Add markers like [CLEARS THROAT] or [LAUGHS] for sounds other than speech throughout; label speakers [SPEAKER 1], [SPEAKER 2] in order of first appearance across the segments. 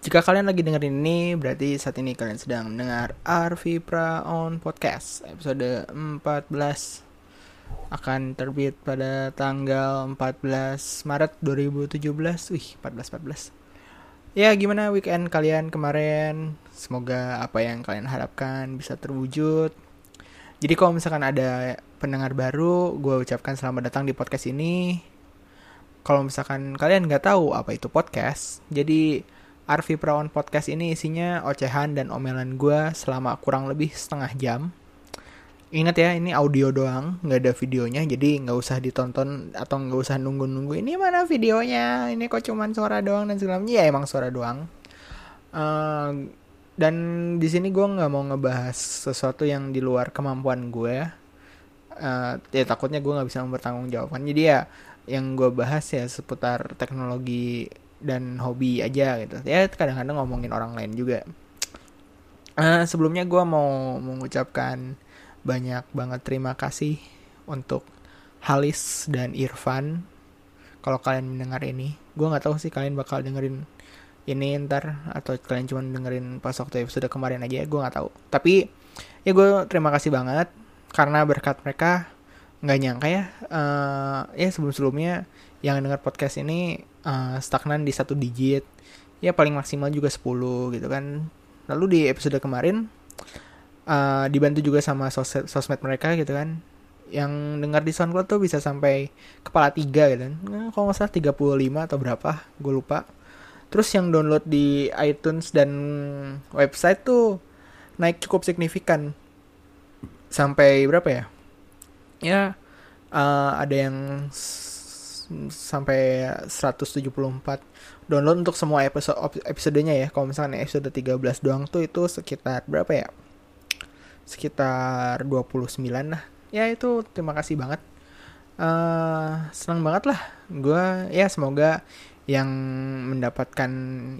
[SPEAKER 1] Jika kalian lagi dengerin ini, berarti saat ini kalian sedang mendengar Arvi Pra on Podcast episode 14 akan terbit pada tanggal 14 Maret 2017. Wih, 14 14. Ya, gimana weekend kalian kemarin? Semoga apa yang kalian harapkan bisa terwujud. Jadi kalau misalkan ada pendengar baru, gue ucapkan selamat datang di podcast ini. Kalau misalkan kalian nggak tahu apa itu podcast, jadi Arvi Prawan Podcast ini isinya ocehan dan omelan gue selama kurang lebih setengah jam. Ingat ya, ini audio doang, nggak ada videonya, jadi nggak usah ditonton atau nggak usah nunggu-nunggu. Ini mana videonya? Ini kok cuman suara doang dan segala macam. Ya emang suara doang. Uh, dan di sini gue nggak mau ngebahas sesuatu yang di luar kemampuan gue. Uh, ya takutnya gue nggak bisa mempertanggungjawabkan. Jadi ya yang gue bahas ya seputar teknologi dan hobi aja gitu. Ya kadang-kadang ngomongin orang lain juga. Uh, sebelumnya gue mau mengucapkan banyak banget terima kasih untuk Halis dan Irfan. Kalau kalian mendengar ini gue nggak tahu sih kalian bakal dengerin ini ntar atau kalian cuma dengerin pas waktu episode kemarin aja gue nggak tahu. Tapi ya gue terima kasih banget karena berkat mereka nggak nyangka ya. Uh, ya sebelum sebelumnya yang dengar podcast ini uh, stagnan di satu digit. Ya paling maksimal juga 10 gitu kan. Lalu di episode kemarin uh, dibantu juga sama sos sosmed mereka gitu kan. Yang dengar di SoundCloud tuh bisa sampai kepala tiga gitu kan. Nah, kalau nggak salah 35 atau berapa gue lupa. Terus yang download di iTunes dan website tuh naik cukup signifikan. Sampai berapa ya? Ya uh, ada yang sampai 174 download untuk semua episode episodenya ya. Kalau misalnya episode 13 doang tuh itu sekitar berapa ya? Sekitar 29 lah. Ya itu terima kasih banget. Uh, senang banget lah. Gue ya semoga yang mendapatkan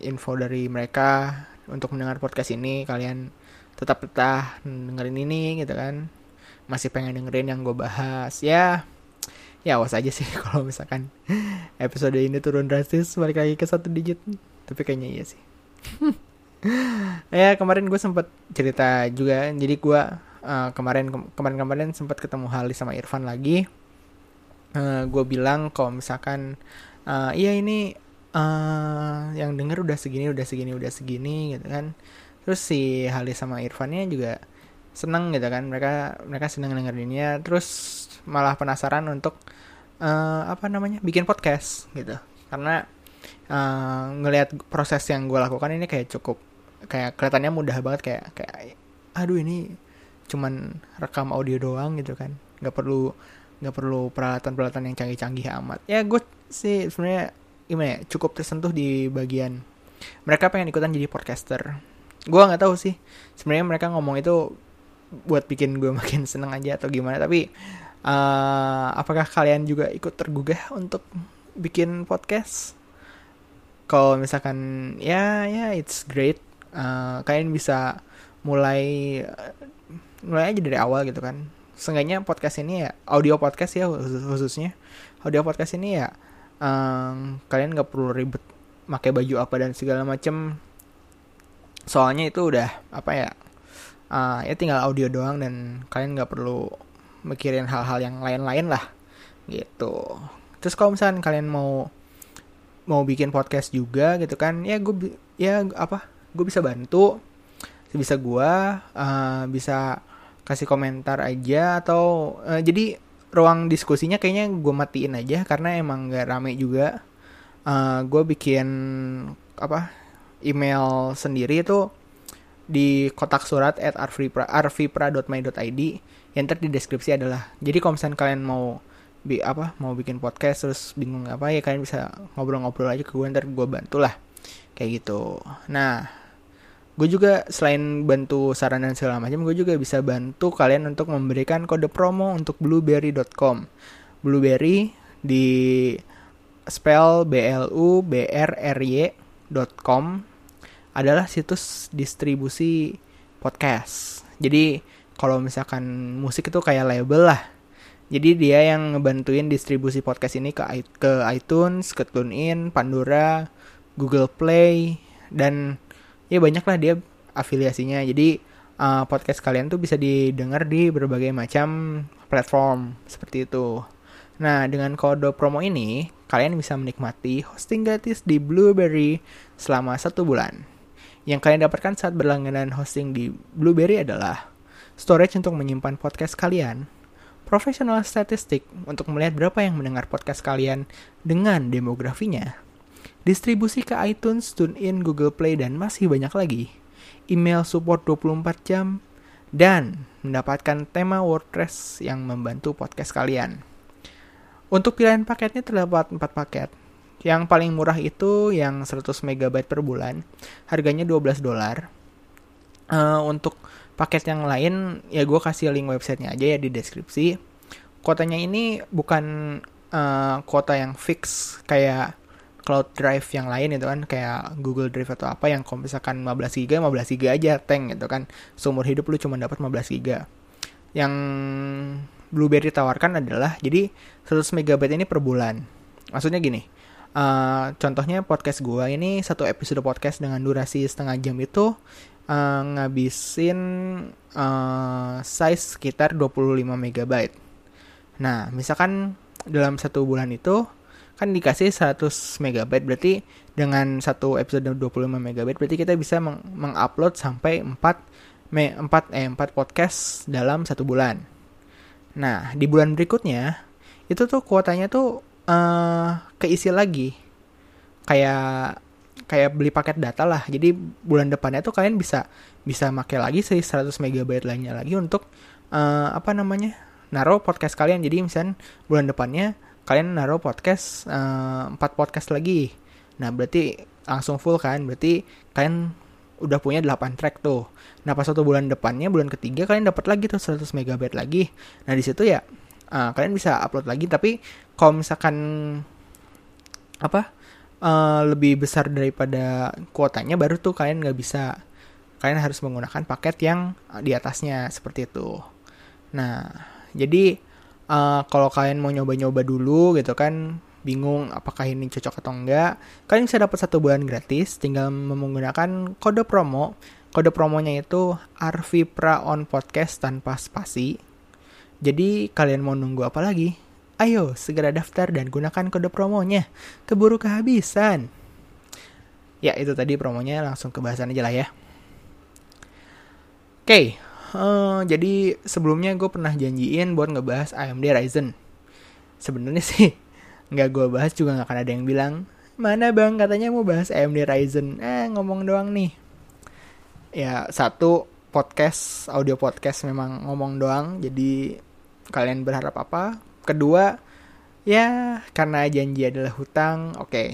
[SPEAKER 1] info dari mereka untuk mendengar podcast ini kalian tetap betah dengerin ini gitu kan masih pengen dengerin yang gue bahas ya ya awas aja sih [LAUGHS] kalau misalkan episode ini turun drastis balik lagi ke satu digit. Tapi kayaknya iya sih. [LAUGHS] Ya kemarin gue sempat cerita juga. Jadi gue uh, kemarin kemarin kemarin sempat ketemu Halis sama Irfan lagi. Uh, gue bilang kalau misalkan uh, iya ini uh, yang denger udah segini udah segini udah segini gitu kan. Terus si Halis sama Irfannya juga seneng gitu kan. Mereka mereka seneng dengerinnya terus malah penasaran untuk uh, apa namanya bikin podcast gitu. Karena uh, ngelihat proses yang gue lakukan ini kayak cukup kayak kelihatannya mudah banget kayak kayak aduh ini cuman rekam audio doang gitu kan. Nggak perlu nggak perlu peralatan-peralatan yang canggih-canggih amat. Ya gue sih sebenarnya gimana ya cukup tersentuh di bagian mereka pengen ikutan jadi podcaster. Gue nggak tahu sih sebenarnya mereka ngomong itu buat bikin gue [LAUGHS] makin seneng aja atau gimana tapi uh, apakah kalian juga ikut tergugah untuk bikin podcast? Kalau misalkan ya ya it's great. Uh, kalian bisa mulai mulai aja dari awal gitu kan. Seenggaknya podcast ini ya audio podcast ya khusus khususnya. Audio podcast ini ya um, kalian nggak perlu ribet pakai baju apa dan segala macem. Soalnya itu udah apa ya uh, ya tinggal audio doang dan kalian nggak perlu mikirin hal-hal yang lain-lain lah gitu. Terus kalau misalnya kalian mau mau bikin podcast juga gitu kan ya gue ya apa gue bisa bantu bisa gue uh, bisa kasih komentar aja atau uh, jadi ruang diskusinya kayaknya gue matiin aja karena emang gak rame juga. Uh, gue bikin apa email sendiri itu di kotak surat at arvipra.my.id yang ter di deskripsi adalah. Jadi kalau misalnya kalian mau bi apa mau bikin podcast terus bingung apa ya kalian bisa ngobrol-ngobrol aja ke gue ntar gue bantu lah kayak gitu. Nah gue juga selain bantu saran dan segala macam gue juga bisa bantu kalian untuk memberikan kode promo untuk blueberry.com blueberry di spell b l u b r r y.com adalah situs distribusi podcast. Jadi kalau misalkan musik itu kayak label lah. Jadi dia yang ngebantuin distribusi podcast ini ke ke iTunes, ke TuneIn, Pandora, Google Play dan ya banyak lah dia afiliasinya. Jadi uh, podcast kalian tuh bisa didengar di berbagai macam platform seperti itu. Nah dengan kode promo ini kalian bisa menikmati hosting gratis di Blueberry selama satu bulan. Yang kalian dapatkan saat berlangganan hosting di Blueberry adalah storage untuk menyimpan podcast kalian professional statistik untuk melihat berapa yang mendengar podcast kalian dengan demografinya, distribusi ke iTunes, TuneIn, Google Play, dan masih banyak lagi, email support 24 jam, dan mendapatkan tema WordPress yang membantu podcast kalian. Untuk pilihan paketnya terdapat 4 paket. Yang paling murah itu yang 100 MB per bulan, harganya 12 dolar. Uh, untuk paket yang lain ya gue kasih link websitenya aja ya di deskripsi. Kuotanya ini bukan uh, kuota yang fix kayak cloud drive yang lain itu kan kayak Google Drive atau apa yang kalau misalkan 15 GB 15 GB aja tank gitu kan. Seumur hidup lu cuma dapat 15 GB yang Blueberry tawarkan adalah jadi 100 MB ini per bulan. Maksudnya gini uh, contohnya podcast gue ini satu episode podcast dengan durasi setengah jam itu uh, ngabisin uh, size sekitar 25 MB. Nah, misalkan dalam satu bulan itu kan dikasih 100 MB berarti dengan satu episode 25 MB berarti kita bisa meng mengupload sampai 4 me 4 eh 4 podcast dalam satu bulan. Nah, di bulan berikutnya itu tuh kuotanya tuh uh, keisi lagi. Kayak kayak beli paket data lah. Jadi bulan depannya tuh kalian bisa bisa pakai lagi sih 100 MB lainnya lagi untuk uh, apa namanya? naruh podcast kalian. Jadi misalnya bulan depannya kalian naruh podcast uh, 4 podcast lagi. Nah, berarti langsung full kan? Berarti kalian udah punya 8 track tuh. Nah, pas satu bulan depannya, bulan ketiga kalian dapat lagi tuh 100 MB lagi. Nah, di situ ya uh, kalian bisa upload lagi tapi kalau misalkan apa? Uh, lebih besar daripada kuotanya baru tuh kalian nggak bisa. Kalian harus menggunakan paket yang di atasnya seperti itu. Nah jadi uh, kalau kalian mau nyoba-nyoba dulu gitu kan bingung apakah ini cocok atau enggak kalian bisa dapat satu bulan gratis tinggal menggunakan kode promo. Kode promonya itu Arvipra on podcast tanpa spasi. Jadi kalian mau nunggu apa lagi Ayo, segera daftar dan gunakan kode promonya. Keburu kehabisan. Ya, itu tadi promonya langsung ke bahasan aja lah ya. Oke, okay, uh, eh, jadi sebelumnya gue pernah janjiin buat ngebahas AMD Ryzen. Sebenarnya sih [LAUGHS] nggak gue bahas juga nggak akan ada yang bilang mana bang katanya mau bahas AMD Ryzen. Eh ngomong doang nih. Ya satu podcast audio podcast memang ngomong doang jadi kalian berharap apa kedua ya karena janji adalah hutang oke okay,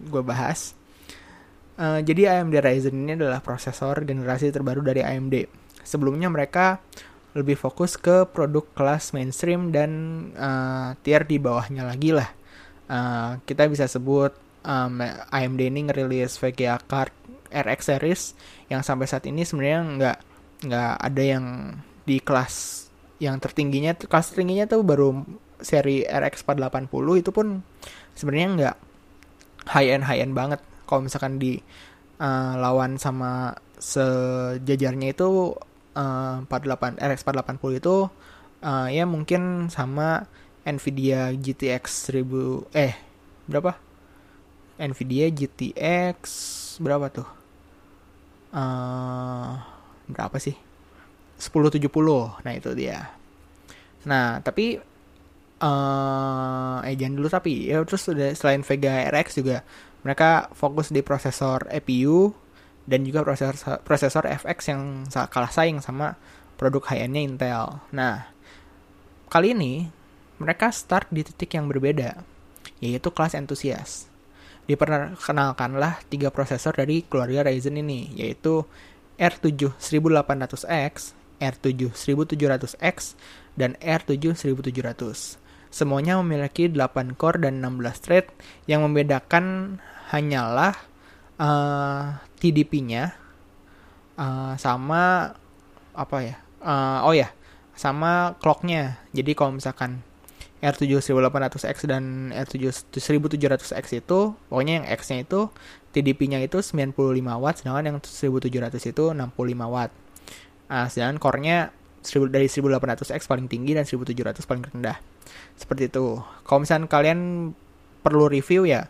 [SPEAKER 1] gue bahas. Uh, jadi AMD Ryzen ini adalah prosesor generasi terbaru dari AMD sebelumnya mereka lebih fokus ke produk kelas mainstream dan uh, tier di bawahnya lagi lah. Uh, kita bisa sebut um, AMD ini ngerilis VGA card RX series yang sampai saat ini sebenarnya nggak nggak ada yang di kelas yang tertingginya kelas tertingginya tuh baru seri RX 480 itu pun sebenarnya nggak high end high end banget. Kalau misalkan di uh, lawan sama sejajarnya itu uh, 48 RX 480 itu uh, ya mungkin sama Nvidia GTX 1000 eh berapa? Nvidia GTX berapa tuh? Uh, berapa sih? 1070 nah itu dia. Nah tapi uh, eh jangan dulu tapi ya terus udah selain Vega RX juga mereka fokus di prosesor APU dan juga prosesor prosesor FX yang kalah saing sama produk high-endnya Intel. Nah, kali ini mereka start di titik yang berbeda, yaitu kelas entusias. Diperkenalkanlah tiga prosesor dari keluarga Ryzen ini, yaitu R7 1800X, R7 1700X, dan R7 1700. Semuanya memiliki 8 core dan 16 thread. Yang membedakan hanyalah uh, eh, TDP-nya uh, eh, sama apa ya? Uh, oh ya, sama clock-nya. Jadi kalau misalkan R7 1800X dan R7 1700X itu pokoknya yang X-nya itu TDP-nya itu 95 watt sedangkan yang 1700 itu 65 watt. Nah, sedangkan core-nya dari 1800X paling tinggi dan 1700 paling rendah. Seperti itu. Kalau misalnya kalian perlu review ya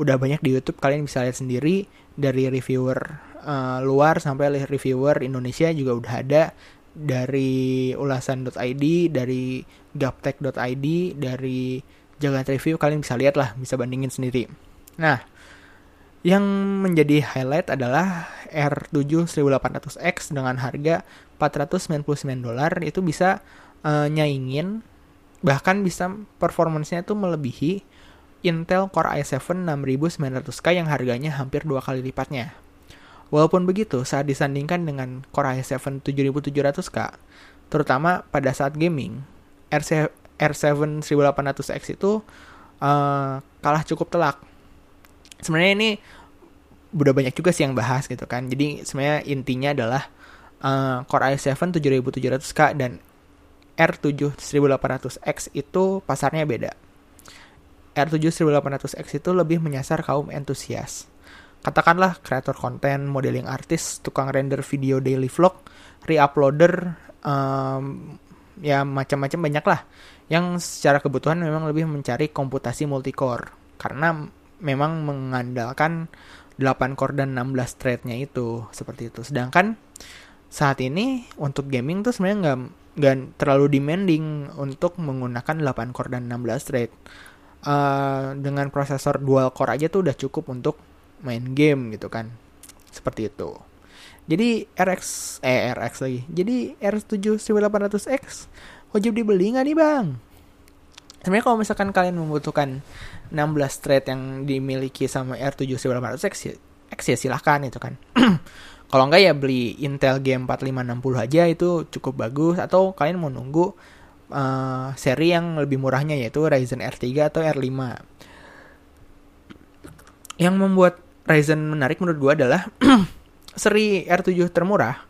[SPEAKER 1] udah banyak di YouTube kalian bisa lihat sendiri dari reviewer uh, luar sampai reviewer Indonesia juga udah ada dari ulasan.id, dari gaptek.id, dari Jalan Review kalian bisa lihat lah, bisa bandingin sendiri. Nah, yang menjadi highlight adalah R7 1800X dengan harga 499 dolar itu bisa uh, nyaingin bahkan bisa performancenya itu melebihi Intel Core i7 6900K yang harganya hampir dua kali lipatnya. Walaupun begitu, saat disandingkan dengan Core i7 7700K, terutama pada saat gaming, R7, R7 1800X itu uh, kalah cukup telak. Sebenarnya ini udah banyak juga sih yang bahas gitu kan. Jadi sebenarnya intinya adalah uh, Core i7 7700K dan R7 1800X itu pasarnya beda. R7 1800X itu lebih menyasar kaum entusias katakanlah kreator konten, modeling artis, tukang render video daily vlog, reuploader, um, ya macam-macam banyak lah yang secara kebutuhan memang lebih mencari komputasi multicore karena memang mengandalkan 8 core dan 16 threadnya itu seperti itu. Sedangkan saat ini untuk gaming tuh sebenarnya nggak nggak terlalu demanding untuk menggunakan 8 core dan 16 thread. Uh, dengan prosesor dual core aja tuh udah cukup untuk main game gitu kan seperti itu jadi RX eh RX lagi jadi R7 1800X wajib dibeli nggak nih bang sebenarnya kalau misalkan kalian membutuhkan 16 thread yang dimiliki sama R7 1800X ya, X ya silahkan itu kan. [CLEARS THROAT] Kalau enggak ya beli Intel G4560 aja itu cukup bagus. Atau kalian mau nunggu uh, seri yang lebih murahnya yaitu Ryzen R3 atau R5 yang membuat Ryzen menarik menurut gue adalah [CLEARS THROAT] seri R7 termurah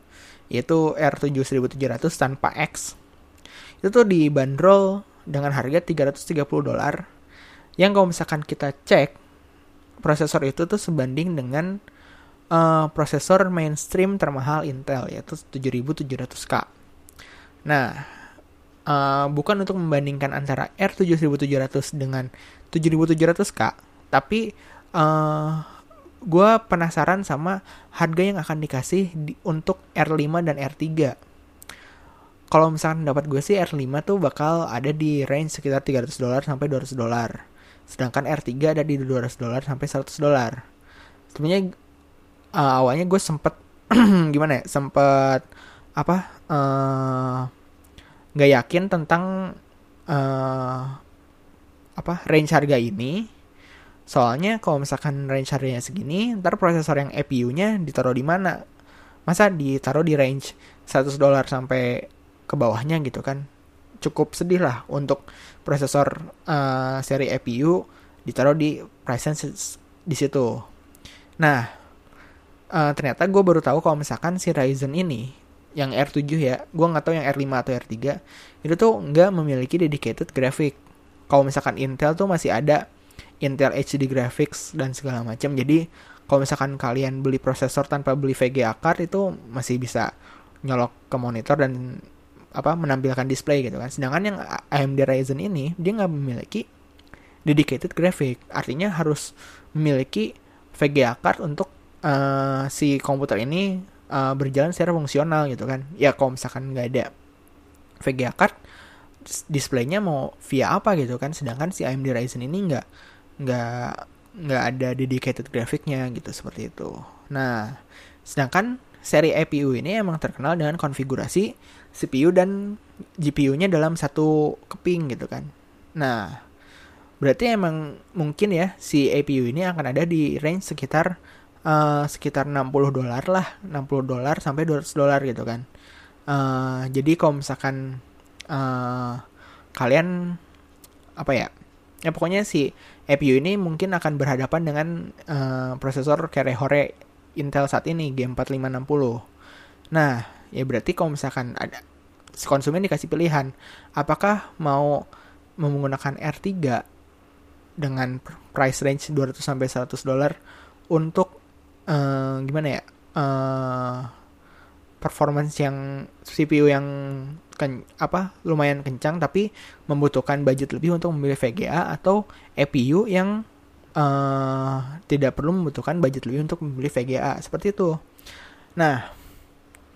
[SPEAKER 1] yaitu R7 1700 tanpa X. Itu tuh dibanderol dengan harga 330 dolar yang kalau misalkan kita cek prosesor itu tuh sebanding dengan uh, prosesor mainstream termahal Intel yaitu 7700K nah uh, bukan untuk membandingkan antara R7 1700 dengan 7700K tapi uh, gue penasaran sama harga yang akan dikasih di, untuk R5 dan R3. Kalau misalkan dapat gue sih R5 tuh bakal ada di range sekitar 300 dolar sampai 200 dolar. Sedangkan R3 ada di 200 dolar sampai 100 dolar. Sebenarnya uh, awalnya gue sempet [CLEARS THROAT] gimana ya? Sempet apa? Uh, nggak yakin tentang uh, apa range harga ini Soalnya kalau misalkan range harganya segini, ntar prosesor yang EPU-nya ditaruh di mana? Masa ditaruh di range 100 dolar sampai ke bawahnya gitu kan? Cukup sedih lah untuk prosesor uh, seri EPU ditaruh di price di situ. Nah, uh, ternyata gue baru tahu kalau misalkan si Ryzen ini yang R7 ya, gue nggak tahu yang R5 atau R3 itu tuh nggak memiliki dedicated graphic. Kalau misalkan Intel tuh masih ada Intel HD graphics dan segala macam. Jadi kalau misalkan kalian beli prosesor tanpa beli VGA card itu masih bisa nyolok ke monitor dan apa menampilkan display gitu kan. Sedangkan yang AMD Ryzen ini dia nggak memiliki dedicated graphic. Artinya harus memiliki VGA card untuk uh, si komputer ini uh, berjalan secara fungsional gitu kan. Ya kalau misalkan nggak ada VGA card displaynya mau via apa gitu kan. Sedangkan si AMD Ryzen ini nggak nggak nggak ada dedicated grafiknya gitu seperti itu. Nah, sedangkan seri APU ini emang terkenal dengan konfigurasi CPU dan GPU-nya dalam satu keping gitu kan. Nah, berarti emang mungkin ya si APU ini akan ada di range sekitar uh, sekitar 60 dolar lah, 60 dolar sampai 200 dolar gitu kan. Uh, jadi kalau misalkan uh, kalian apa ya? Ya pokoknya si APU ini mungkin akan berhadapan dengan uh, prosesor Hore Intel saat ini G4560. Nah, ya berarti kalau misalkan ada konsumen dikasih pilihan, apakah mau menggunakan R3 dengan price range 200 sampai 100 dolar untuk uh, gimana ya? Uh, performance yang CPU yang ken, apa lumayan kencang tapi membutuhkan budget lebih untuk membeli VGA atau EPU yang uh, tidak perlu membutuhkan budget lebih untuk membeli VGA seperti itu. Nah,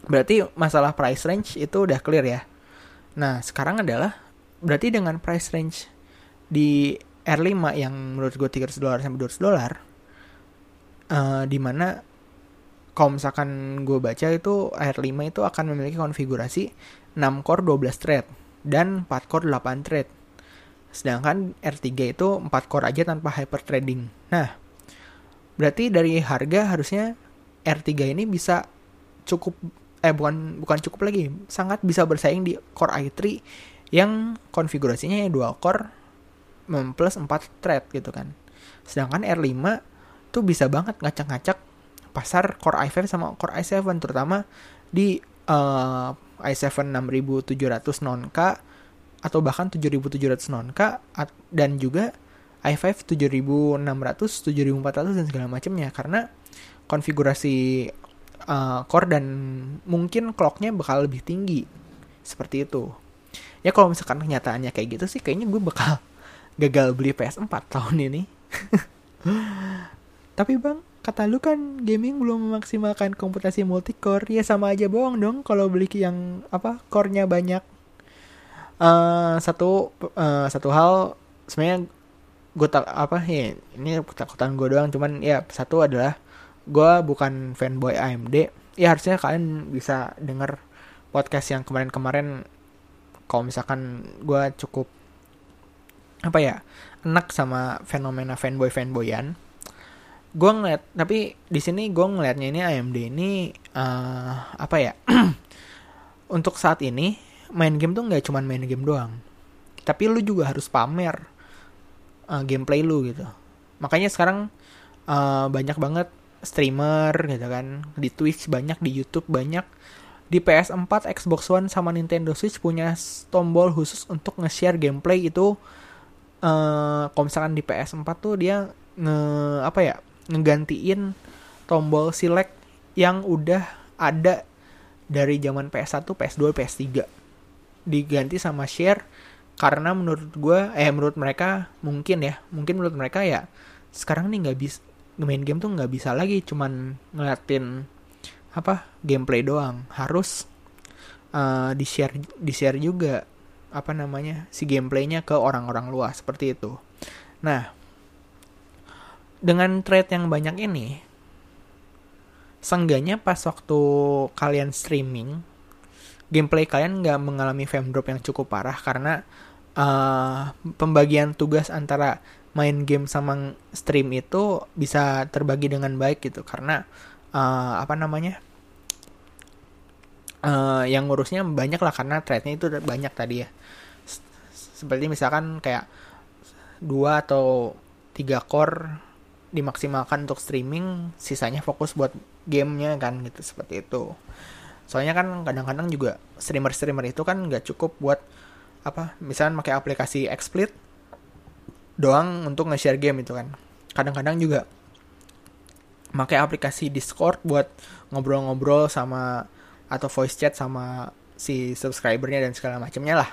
[SPEAKER 1] berarti masalah price range itu udah clear ya. Nah, sekarang adalah berarti dengan price range di R5 yang menurut gue 300 dolar sampai 200 dolar uh, di mana kalau misalkan gue baca itu R5 itu akan memiliki konfigurasi 6 core 12 thread dan 4 core 8 thread. Sedangkan R3 itu 4 core aja tanpa hyper threading. Nah, berarti dari harga harusnya R3 ini bisa cukup eh bukan bukan cukup lagi, sangat bisa bersaing di Core i3 yang konfigurasinya ya dual core plus 4 thread gitu kan. Sedangkan R5 tuh bisa banget ngacak-ngacak pasar Core i5 sama Core i7 terutama di uh, i7 6700 non-K atau bahkan 7700 non-K dan juga i5 7600, 7400 dan segala macamnya karena konfigurasi uh, core dan mungkin clocknya bakal lebih tinggi seperti itu. Ya kalau misalkan kenyataannya kayak gitu sih kayaknya gue bakal [LAUGHS] gagal beli PS4 tahun ini. [LAUGHS] Tapi bang, kata lu kan gaming belum memaksimalkan komputasi multicore ya sama aja bohong dong kalau beli yang apa core-nya banyak uh, satu uh, satu hal sebenarnya gue tak apa ya ini ketakutan gue doang cuman ya satu adalah gue bukan fanboy AMD ya harusnya kalian bisa denger podcast yang kemarin-kemarin. Kalau misalkan gue cukup apa ya enak sama fenomena fanboy fanboyan gue ngeliat tapi di sini gue ngeliatnya ini AMD ini uh, apa ya [CLEARS THROAT] untuk saat ini main game tuh nggak cuma main game doang. Tapi lu juga harus pamer uh, gameplay lu gitu. Makanya sekarang uh, banyak banget streamer gitu kan di Twitch banyak di YouTube banyak di PS4, Xbox One sama Nintendo Switch punya tombol khusus untuk nge-share gameplay itu uh, kalau misalkan di PS4 tuh dia nge apa ya ngegantiin tombol select yang udah ada dari zaman PS1, PS2, PS3. Diganti sama share karena menurut gue eh menurut mereka mungkin ya, mungkin menurut mereka ya sekarang nih nggak bisa main game tuh nggak bisa lagi cuman ngeliatin apa gameplay doang. Harus uh, di share di share juga apa namanya si gameplaynya ke orang-orang luas seperti itu. Nah dengan trade yang banyak ini, sengganya pas waktu kalian streaming, gameplay kalian nggak mengalami frame drop yang cukup parah karena uh, pembagian tugas antara main game sama stream itu bisa terbagi dengan baik gitu. Karena uh, apa namanya uh, yang ngurusnya banyak lah karena trade-nya itu banyak tadi ya. Seperti misalkan kayak dua atau tiga core dimaksimalkan untuk streaming sisanya fokus buat gamenya kan gitu seperti itu. Soalnya kan kadang-kadang juga streamer-streamer itu kan nggak cukup buat apa misalnya pakai aplikasi XSplit doang untuk nge-share game itu kan. Kadang-kadang juga pakai aplikasi Discord buat ngobrol-ngobrol sama atau voice chat sama si subscribernya dan segala macamnya lah.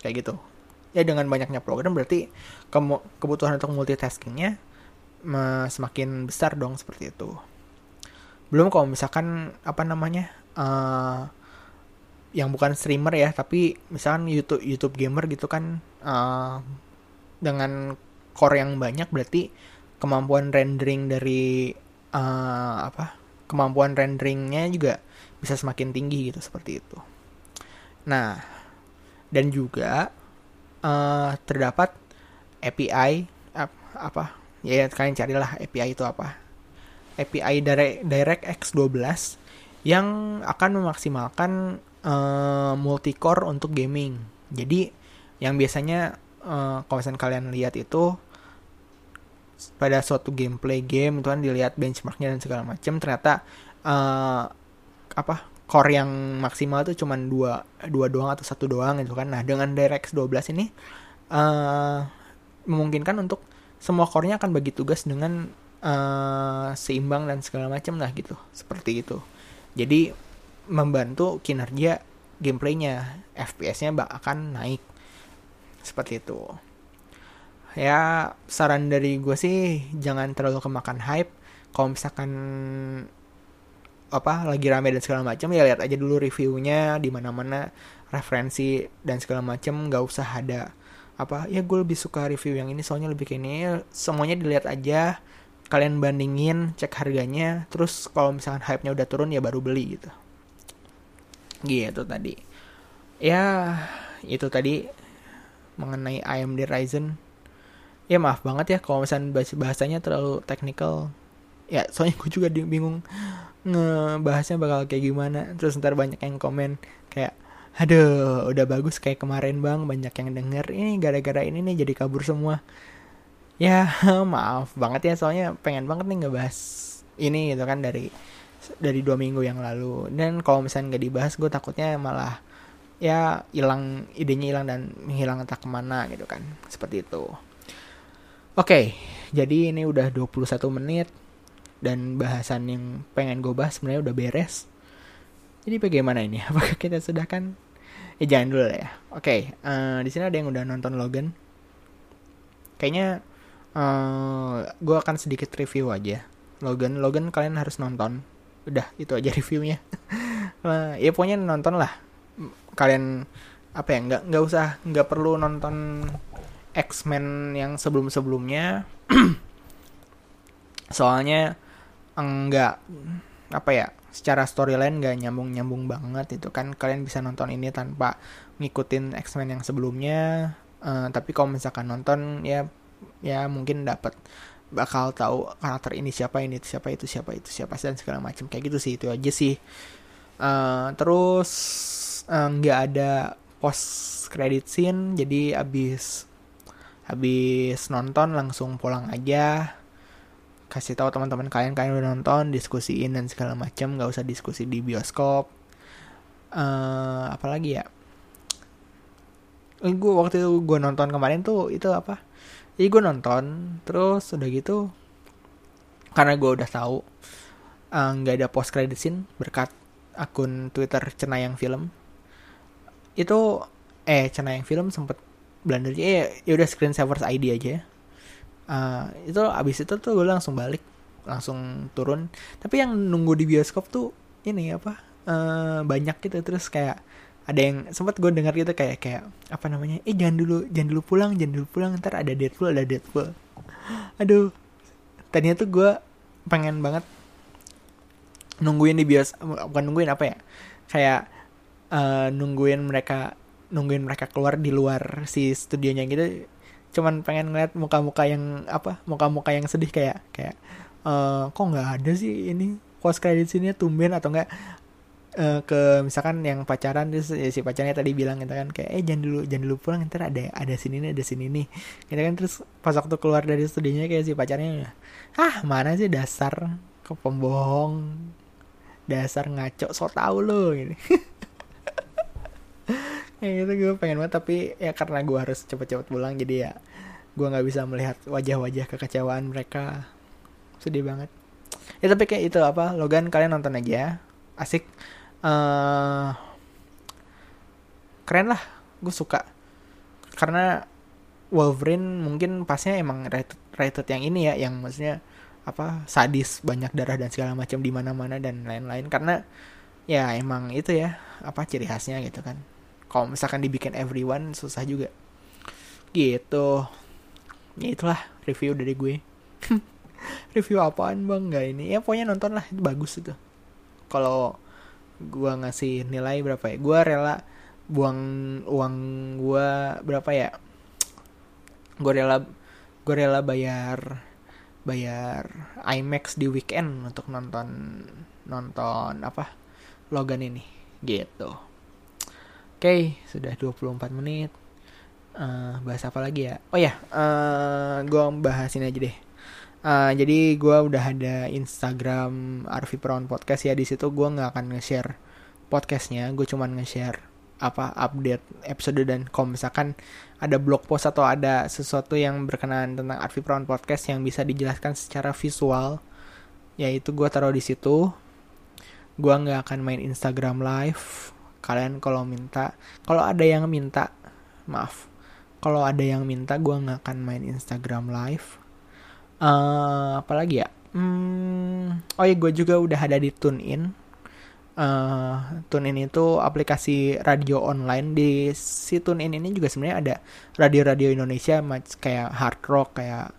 [SPEAKER 1] Kayak gitu. Ya dengan banyaknya program berarti kebutuhan untuk multitaskingnya semakin besar dong seperti itu. Belum kalau misalkan apa namanya uh, yang bukan streamer ya tapi misalkan YouTube YouTube gamer gitu kan uh, dengan core yang banyak berarti kemampuan rendering dari uh, apa kemampuan renderingnya juga bisa semakin tinggi gitu seperti itu. Nah dan juga uh, terdapat API apa ya kalian carilah API itu apa. API Direct, DirectX 12 yang akan memaksimalkan uh, multicore untuk gaming. Jadi yang biasanya uh, kalau misalnya kalian lihat itu pada suatu gameplay game itu kan dilihat benchmarknya dan segala macam ternyata uh, apa core yang maksimal itu cuma dua dua doang atau satu doang gitu kan. Nah dengan DirectX 12 ini uh, memungkinkan untuk semua core-nya akan bagi tugas dengan uh, seimbang dan segala macam lah gitu seperti itu. Jadi membantu kinerja gameplaynya. FPS-nya akan naik seperti itu. Ya saran dari gue sih jangan terlalu kemakan hype. Kalau misalkan apa lagi rame dan segala macam ya lihat aja dulu reviewnya di mana mana referensi dan segala macam nggak usah ada apa ya gue lebih suka review yang ini soalnya lebih kayak ini. Semuanya dilihat aja kalian bandingin cek harganya terus kalau misalkan hype nya udah turun ya baru beli gitu. Gitu tadi. Ya itu tadi mengenai AMD Ryzen. Ya maaf banget ya kalau misalnya bahasanya terlalu technical. Ya soalnya gue juga bingung ngebahasnya bakal kayak gimana. Terus ntar banyak yang komen kayak aduh udah bagus kayak kemarin bang. Banyak yang denger. Ini gara-gara ini nih jadi kabur semua. Ya [LAUGHS] maaf banget ya. Soalnya pengen banget nih ngebahas ini gitu kan dari dari dua minggu yang lalu. Dan kalau misalnya nggak dibahas gue takutnya malah ya hilang idenya hilang dan menghilang entah ke mana gitu kan seperti itu oke jadi ini udah 21 menit dan bahasan yang pengen gue bahas sebenarnya udah beres jadi bagaimana ini? [LAUGHS] Apakah kita sudah kan? Eh jangan dulu ya. Oke, okay, uh, eh, di sini ada yang udah nonton Logan. Kayaknya uh, eh, gue akan sedikit review aja. Logan, Logan kalian harus nonton. Udah itu aja [LAUGHS] reviewnya. uh, [LAUGHS] ya pokoknya nonton lah. Kalian apa ya? Nggak nggak usah nggak perlu nonton X-Men yang sebelum-sebelumnya. [CLEARS THROAT] Soalnya enggak apa ya secara storyline gak nyambung-nyambung banget itu kan kalian bisa nonton ini tanpa ngikutin X-Men yang sebelumnya uh, tapi kalau misalkan nonton ya ya mungkin dapat bakal tahu karakter ini siapa ini siapa itu siapa itu siapa dan segala macam kayak gitu sih itu aja sih uh, terus nggak uh, ada post credit scene jadi abis habis nonton langsung pulang aja. Kasih tahu teman-teman kalian kalian udah nonton diskusiin dan segala macam nggak usah diskusi di bioskop. Uh, apalagi ya? Gue waktu itu gue nonton kemarin tuh itu apa? Jadi gue nonton terus udah gitu karena gue udah tahu eh, nggak uh, ada post credit scene berkat akun Twitter Cenayang Film itu eh Cenayang Film sempet blunder ya ya udah screen savers ID aja uh, itu abis itu tuh gue langsung balik langsung turun. Tapi yang nunggu di bioskop tuh ini apa uh, banyak gitu. Terus kayak ada yang sempat gue dengar gitu kayak kayak apa namanya eh jangan dulu jangan dulu pulang jangan dulu pulang ntar ada Deadpool ada Deadpool. [GASPS] Aduh. Tadinya tuh gue pengen banget nungguin di bios bukan nungguin apa ya kayak uh, nungguin mereka nungguin mereka keluar di luar si studionya gitu. Cuman pengen ngeliat muka-muka yang apa muka-muka yang sedih kayak kayak uh, kok nggak ada sih ini? Post credit sini tumben atau enggak uh, eh, ke misalkan yang pacaran ya, si pacarnya tadi bilang gitu kan kayak eh jangan dulu jangan dulu pulang ntar ada ada sini nih ada sini nih. Gitu kan terus pas waktu keluar dari studinya kayak si pacarnya ah mana sih dasar ke pembohong? Dasar ngaco so tau lo gitu [LAUGHS] [LAUGHS] ya itu gue pengen banget tapi ya karena gue harus cepet-cepet pulang jadi ya gue nggak bisa melihat wajah-wajah kekecewaan mereka. Sedih banget. Ya tapi kayak itu apa Logan kalian nonton aja asik. Uh, keren lah gue suka. Karena Wolverine mungkin pasnya emang rated, rated yang ini ya yang maksudnya apa sadis banyak darah dan segala macam di mana-mana dan lain-lain. Karena ya emang itu ya apa ciri khasnya gitu kan kalau misalkan dibikin everyone susah juga. Gitu. Ya itulah review dari gue. [LAUGHS] Review apaan bang? Nggak ini. Ya pokoknya nonton lah. Itu bagus itu. Kalau gue ngasih nilai berapa ya? Gue rela buang uang gue berapa ya? Gue rela gue rela bayar bayar IMAX di weekend untuk nonton nonton apa? Logan ini. Gitu okay, sudah 24 menit. Uh, bahas apa lagi ya? Oh ya, uh, eh, gue bahas ini aja deh. Uh, jadi gue udah ada Instagram Arfi Prawn Podcast ya di situ gue nggak akan nge-share podcastnya, gue cuman nge-share apa update episode dan kalau misalkan ada blog post atau ada sesuatu yang berkenaan tentang Arfi Prawn Podcast yang bisa dijelaskan secara visual yaitu gue taruh di situ gue nggak akan main Instagram live kalian kalau minta kalau ada yang minta maaf kalau ada yang minta gue nggak akan main Instagram live. Uh, apalagi ya? Hmm, oh ya gue juga udah ada di TuneIn. Uh, TuneIn itu aplikasi radio online. Di si TuneIn ini juga sebenarnya ada radio-radio Indonesia kayak hard rock kayak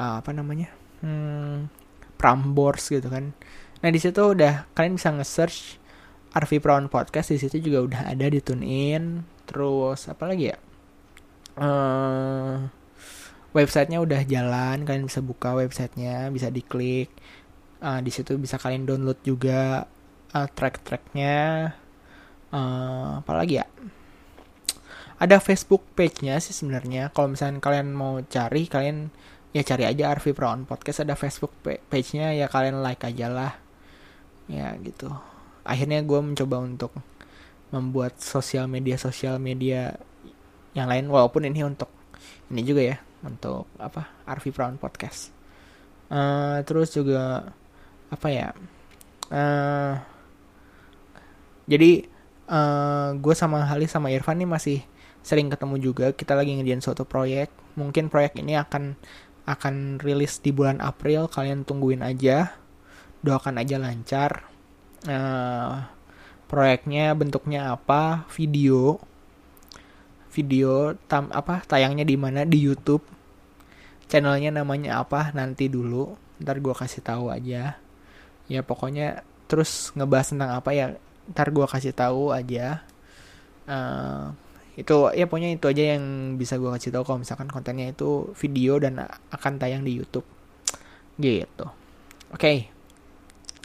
[SPEAKER 1] uh, apa namanya? Hmm, Prambors gitu kan. Nah di situ udah kalian bisa nge-search Arvi Prawn Podcast di situ juga udah ada di TuneIn terus apa lagi ya? Uh, websitenya udah jalan kalian bisa buka websitenya bisa diklik. Uh, di situ bisa kalian download juga uh, track-tracknya. Uh, apalagi ya? Ada Facebook page-nya sih sebenarnya. Kalau misalnya kalian mau cari kalian ya cari aja Arvi Brown Podcast. Ada Facebook page-nya ya kalian like aja lah. Ya gitu akhirnya gue mencoba untuk membuat sosial media sosial media yang lain walaupun ini untuk ini juga ya untuk apa Arvi Brown Podcast. Uh, terus juga apa ya uh, jadi uh, eh, gue sama Halis sama Irfan nih masih sering ketemu juga kita lagi ngerjain suatu proyek. Mungkin proyek ini akan akan rilis di bulan April kalian tungguin aja doakan aja lancar uh, proyeknya bentuknya apa? Video. Video tam apa tayangnya di mana? Di YouTube. Channelnya namanya apa? Nanti dulu. Ntar gue kasih tahu aja. Ya pokoknya terus ngebahas tentang apa ya ntar gue kasih tahu aja. Uh, itu ya pokoknya itu aja yang bisa gue kasih tahu kalau misalkan kontennya itu video dan akan tayang di YouTube. Gitu. Oke. Okay.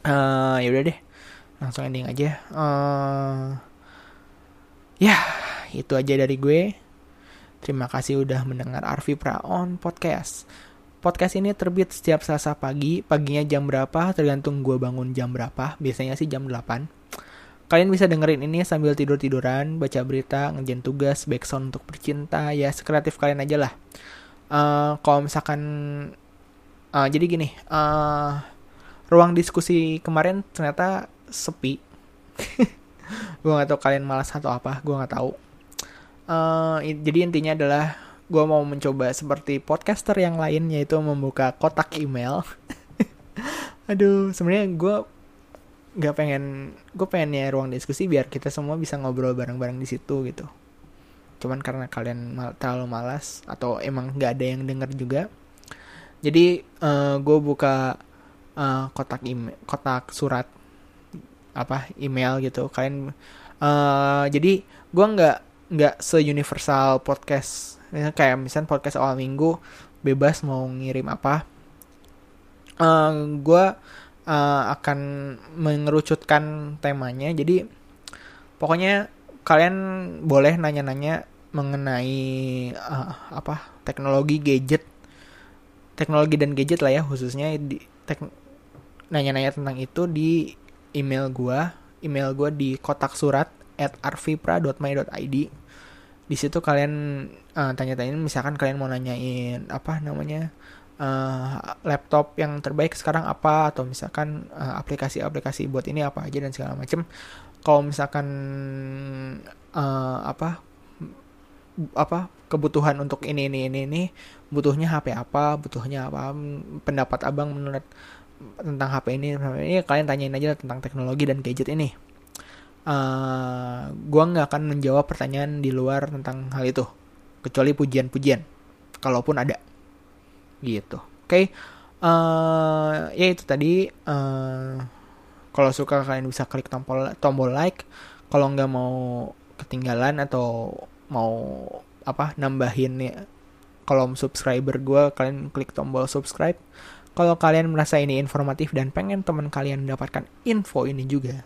[SPEAKER 1] uh, eh, ya udah deh langsung ending aja. Uh, ya itu aja dari gue. Terima kasih udah mendengar Arvi Praon podcast. Podcast ini terbit setiap Selasa pagi, paginya jam berapa? Tergantung gue bangun jam berapa, biasanya sih jam 8 Kalian bisa dengerin ini sambil tidur-tiduran, baca berita, ngejen tugas, backsound untuk bercinta, ya sekreatif kalian aja lah. Uh, kalau misalkan, uh, jadi gini, uh, ruang diskusi kemarin ternyata sepi. [LAUGHS] gue gak tau kalian malas atau apa, gue gak tahu. Uh, jadi intinya adalah gue mau mencoba seperti podcaster yang lain yaitu membuka kotak email. [LAUGHS] Aduh, sebenarnya gue nggak pengen gue pengennya ruang diskusi biar kita semua bisa ngobrol bareng-bareng di situ gitu cuman karena kalian mal terlalu malas atau emang nggak ada yang denger juga jadi uh, eh, gue buka uh, kotak email kotak surat apa email gitu. Kalian uh, jadi gue nggak nggak se universal podcast kayak misalnya podcast awal minggu bebas mau ngirim apa. Uh, gue uh, akan mengerucutkan temanya. Jadi pokoknya kalian boleh nanya-nanya mengenai uh, apa teknologi gadget, teknologi dan gadget lah ya khususnya di tek, nanya-nanya tentang itu di email gua, email gua di kotak surat at arvipra.my.id. Di situ kalian uh, tanya-tanya misalkan kalian mau nanyain apa namanya uh, laptop yang terbaik sekarang apa atau misalkan uh, aplikasi-aplikasi buat ini apa aja dan segala macam kalau misalkan uh, apa apa kebutuhan untuk ini ini ini ini butuhnya HP apa butuhnya apa pendapat abang menurut tentang HP ini ini kalian tanyain aja tentang teknologi dan gadget ini. Uh, gua nggak akan menjawab pertanyaan di luar tentang hal itu kecuali pujian-pujian kalaupun ada. Gitu. Oke? Okay? uh, eh, ya itu tadi uh, kalau suka kalian bisa klik tombol tombol like. Kalau nggak mau ketinggalan atau mau apa nambahin ya kolom subscriber gue kalian klik tombol subscribe kalau kalian merasa ini informatif dan pengen teman kalian mendapatkan info ini juga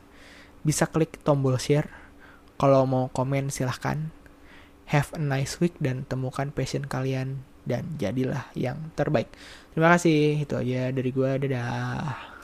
[SPEAKER 1] bisa klik tombol share kalau mau komen silahkan have a nice week dan temukan passion kalian dan jadilah yang terbaik. Terima kasih, itu aja dari gue, dadah.